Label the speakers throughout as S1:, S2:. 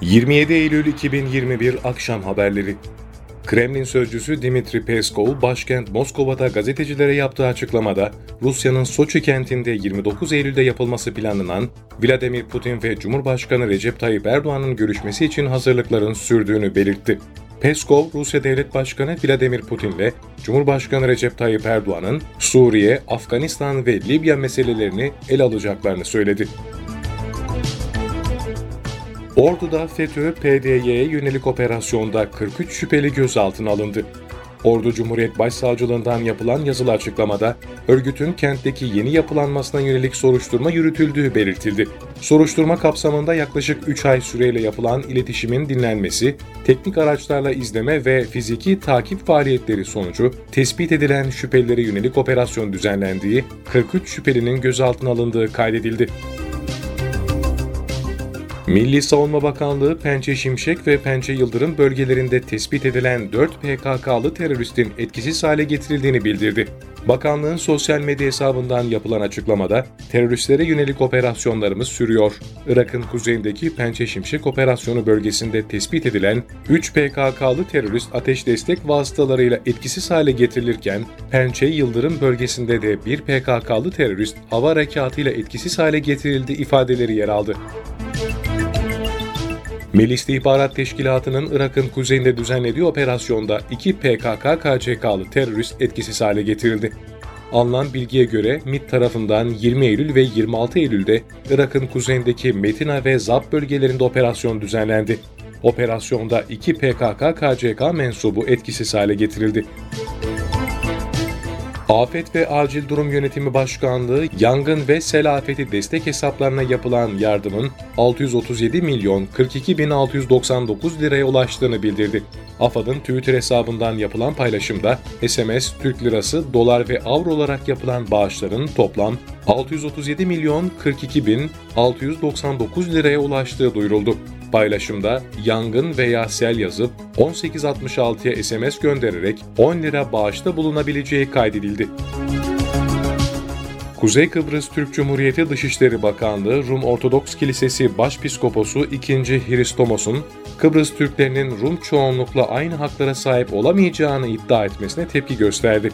S1: 27 Eylül 2021 akşam haberleri. Kremlin sözcüsü Dimitri Peskov, başkent Moskova'da gazetecilere yaptığı açıklamada, Rusya'nın Soçi kentinde 29 Eylül'de yapılması planlanan Vladimir Putin ve Cumhurbaşkanı Recep Tayyip Erdoğan'ın görüşmesi için hazırlıkların sürdüğünü belirtti. Peskov, Rusya Devlet Başkanı Vladimir Putin ile Cumhurbaşkanı Recep Tayyip Erdoğan'ın Suriye, Afganistan ve Libya meselelerini ele alacaklarını söyledi. Ordu'da FETÖ, PDY'ye yönelik operasyonda 43 şüpheli gözaltına alındı. Ordu Cumhuriyet Başsavcılığından yapılan yazılı açıklamada örgütün kentteki yeni yapılanmasına yönelik soruşturma yürütüldüğü belirtildi. Soruşturma kapsamında yaklaşık 3 ay süreyle yapılan iletişimin dinlenmesi, teknik araçlarla izleme ve fiziki takip faaliyetleri sonucu tespit edilen şüphelilere yönelik operasyon düzenlendiği, 43 şüphelinin gözaltına alındığı kaydedildi. Milli Savunma Bakanlığı Pençe Şimşek ve Pençe Yıldırım bölgelerinde tespit edilen 4 PKK'lı teröristin etkisiz hale getirildiğini bildirdi. Bakanlığın sosyal medya hesabından yapılan açıklamada teröristlere yönelik operasyonlarımız sürüyor. Irak'ın kuzeyindeki Pençe Şimşek operasyonu bölgesinde tespit edilen 3 PKK'lı terörist ateş destek vasıtalarıyla etkisiz hale getirilirken Pençe Yıldırım bölgesinde de bir PKK'lı terörist hava harekatıyla etkisiz hale getirildi ifadeleri yer aldı. Milli İstihbarat Teşkilatı'nın Irak'ın kuzeyinde düzenlediği operasyonda iki PKK-KCK'lı terörist etkisiz hale getirildi. Alınan bilgiye göre MİT tarafından 20 Eylül ve 26 Eylül'de Irak'ın kuzeyindeki Metina ve Zab bölgelerinde operasyon düzenlendi. Operasyonda iki PKK-KCK mensubu etkisiz hale getirildi. Afet ve Acil Durum Yönetimi Başkanlığı yangın ve sel afeti destek hesaplarına yapılan yardımın 637 milyon 42 bin 699 liraya ulaştığını bildirdi. AFAD'ın Twitter hesabından yapılan paylaşımda SMS, Türk Lirası, Dolar ve Avro olarak yapılan bağışların toplam 637 milyon 42 bin 699 liraya ulaştığı duyuruldu. Paylaşımda yangın veya sel yazıp 1866'ya SMS göndererek 10 lira bağışta bulunabileceği kaydedildi. Kuzey Kıbrıs Türk Cumhuriyeti Dışişleri Bakanlığı Rum Ortodoks Kilisesi Başpiskoposu 2. Hristomos'un Kıbrıs Türklerinin Rum çoğunlukla aynı haklara sahip olamayacağını iddia etmesine tepki gösterdi.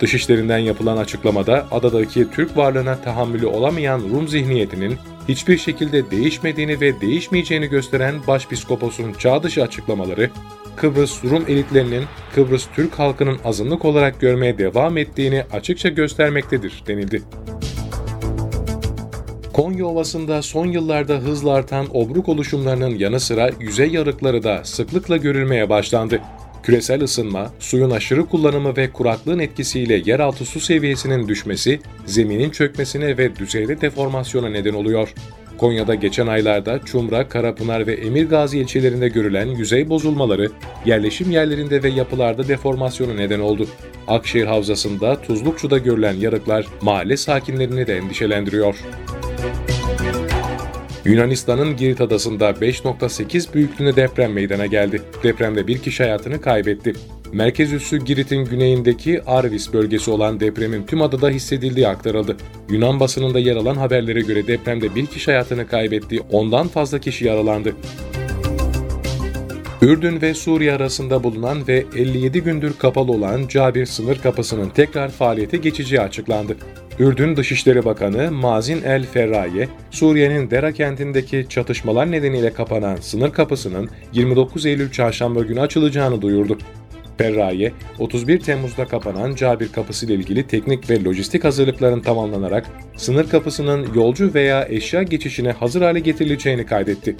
S1: Dışişlerinden yapılan açıklamada adadaki Türk varlığına tahammülü olamayan Rum zihniyetinin hiçbir şekilde değişmediğini ve değişmeyeceğini gösteren Başpiskopos'un çağ dışı açıklamaları, Kıbrıs Rum elitlerinin Kıbrıs Türk halkının azınlık olarak görmeye devam ettiğini açıkça göstermektedir denildi. Konya Ovası'nda son yıllarda hızla artan obruk oluşumlarının yanı sıra yüzey yarıkları da sıklıkla görülmeye başlandı. Küresel ısınma, suyun aşırı kullanımı ve kuraklığın etkisiyle yeraltı su seviyesinin düşmesi, zeminin çökmesine ve düzeyde deformasyona neden oluyor. Konya'da geçen aylarda Çumra, Karapınar ve Emirgazi ilçelerinde görülen yüzey bozulmaları, yerleşim yerlerinde ve yapılarda deformasyona neden oldu. Akşehir Havzası'nda Tuzlukçu'da görülen yarıklar mahalle sakinlerini de endişelendiriyor. Yunanistan'ın Girit adasında 5.8 büyüklüğünde deprem meydana geldi. Depremde bir kişi hayatını kaybetti. Merkez üssü Girit'in güneyindeki Arvis bölgesi olan depremin tüm adada hissedildiği aktarıldı. Yunan basınında yer alan haberlere göre depremde bir kişi hayatını kaybetti, ondan fazla kişi yaralandı. Ürdün ve Suriye arasında bulunan ve 57 gündür kapalı olan Cabir sınır kapısının tekrar faaliyete geçeceği açıklandı. Ürdün Dışişleri Bakanı Mazin El Ferraye, Suriye'nin Dera kentindeki çatışmalar nedeniyle kapanan sınır kapısının 29 Eylül çarşamba günü açılacağını duyurdu. Ferraye, 31 Temmuz'da kapanan Cabir Kapısı ile ilgili teknik ve lojistik hazırlıkların tamamlanarak sınır kapısının yolcu veya eşya geçişine hazır hale getirileceğini kaydetti.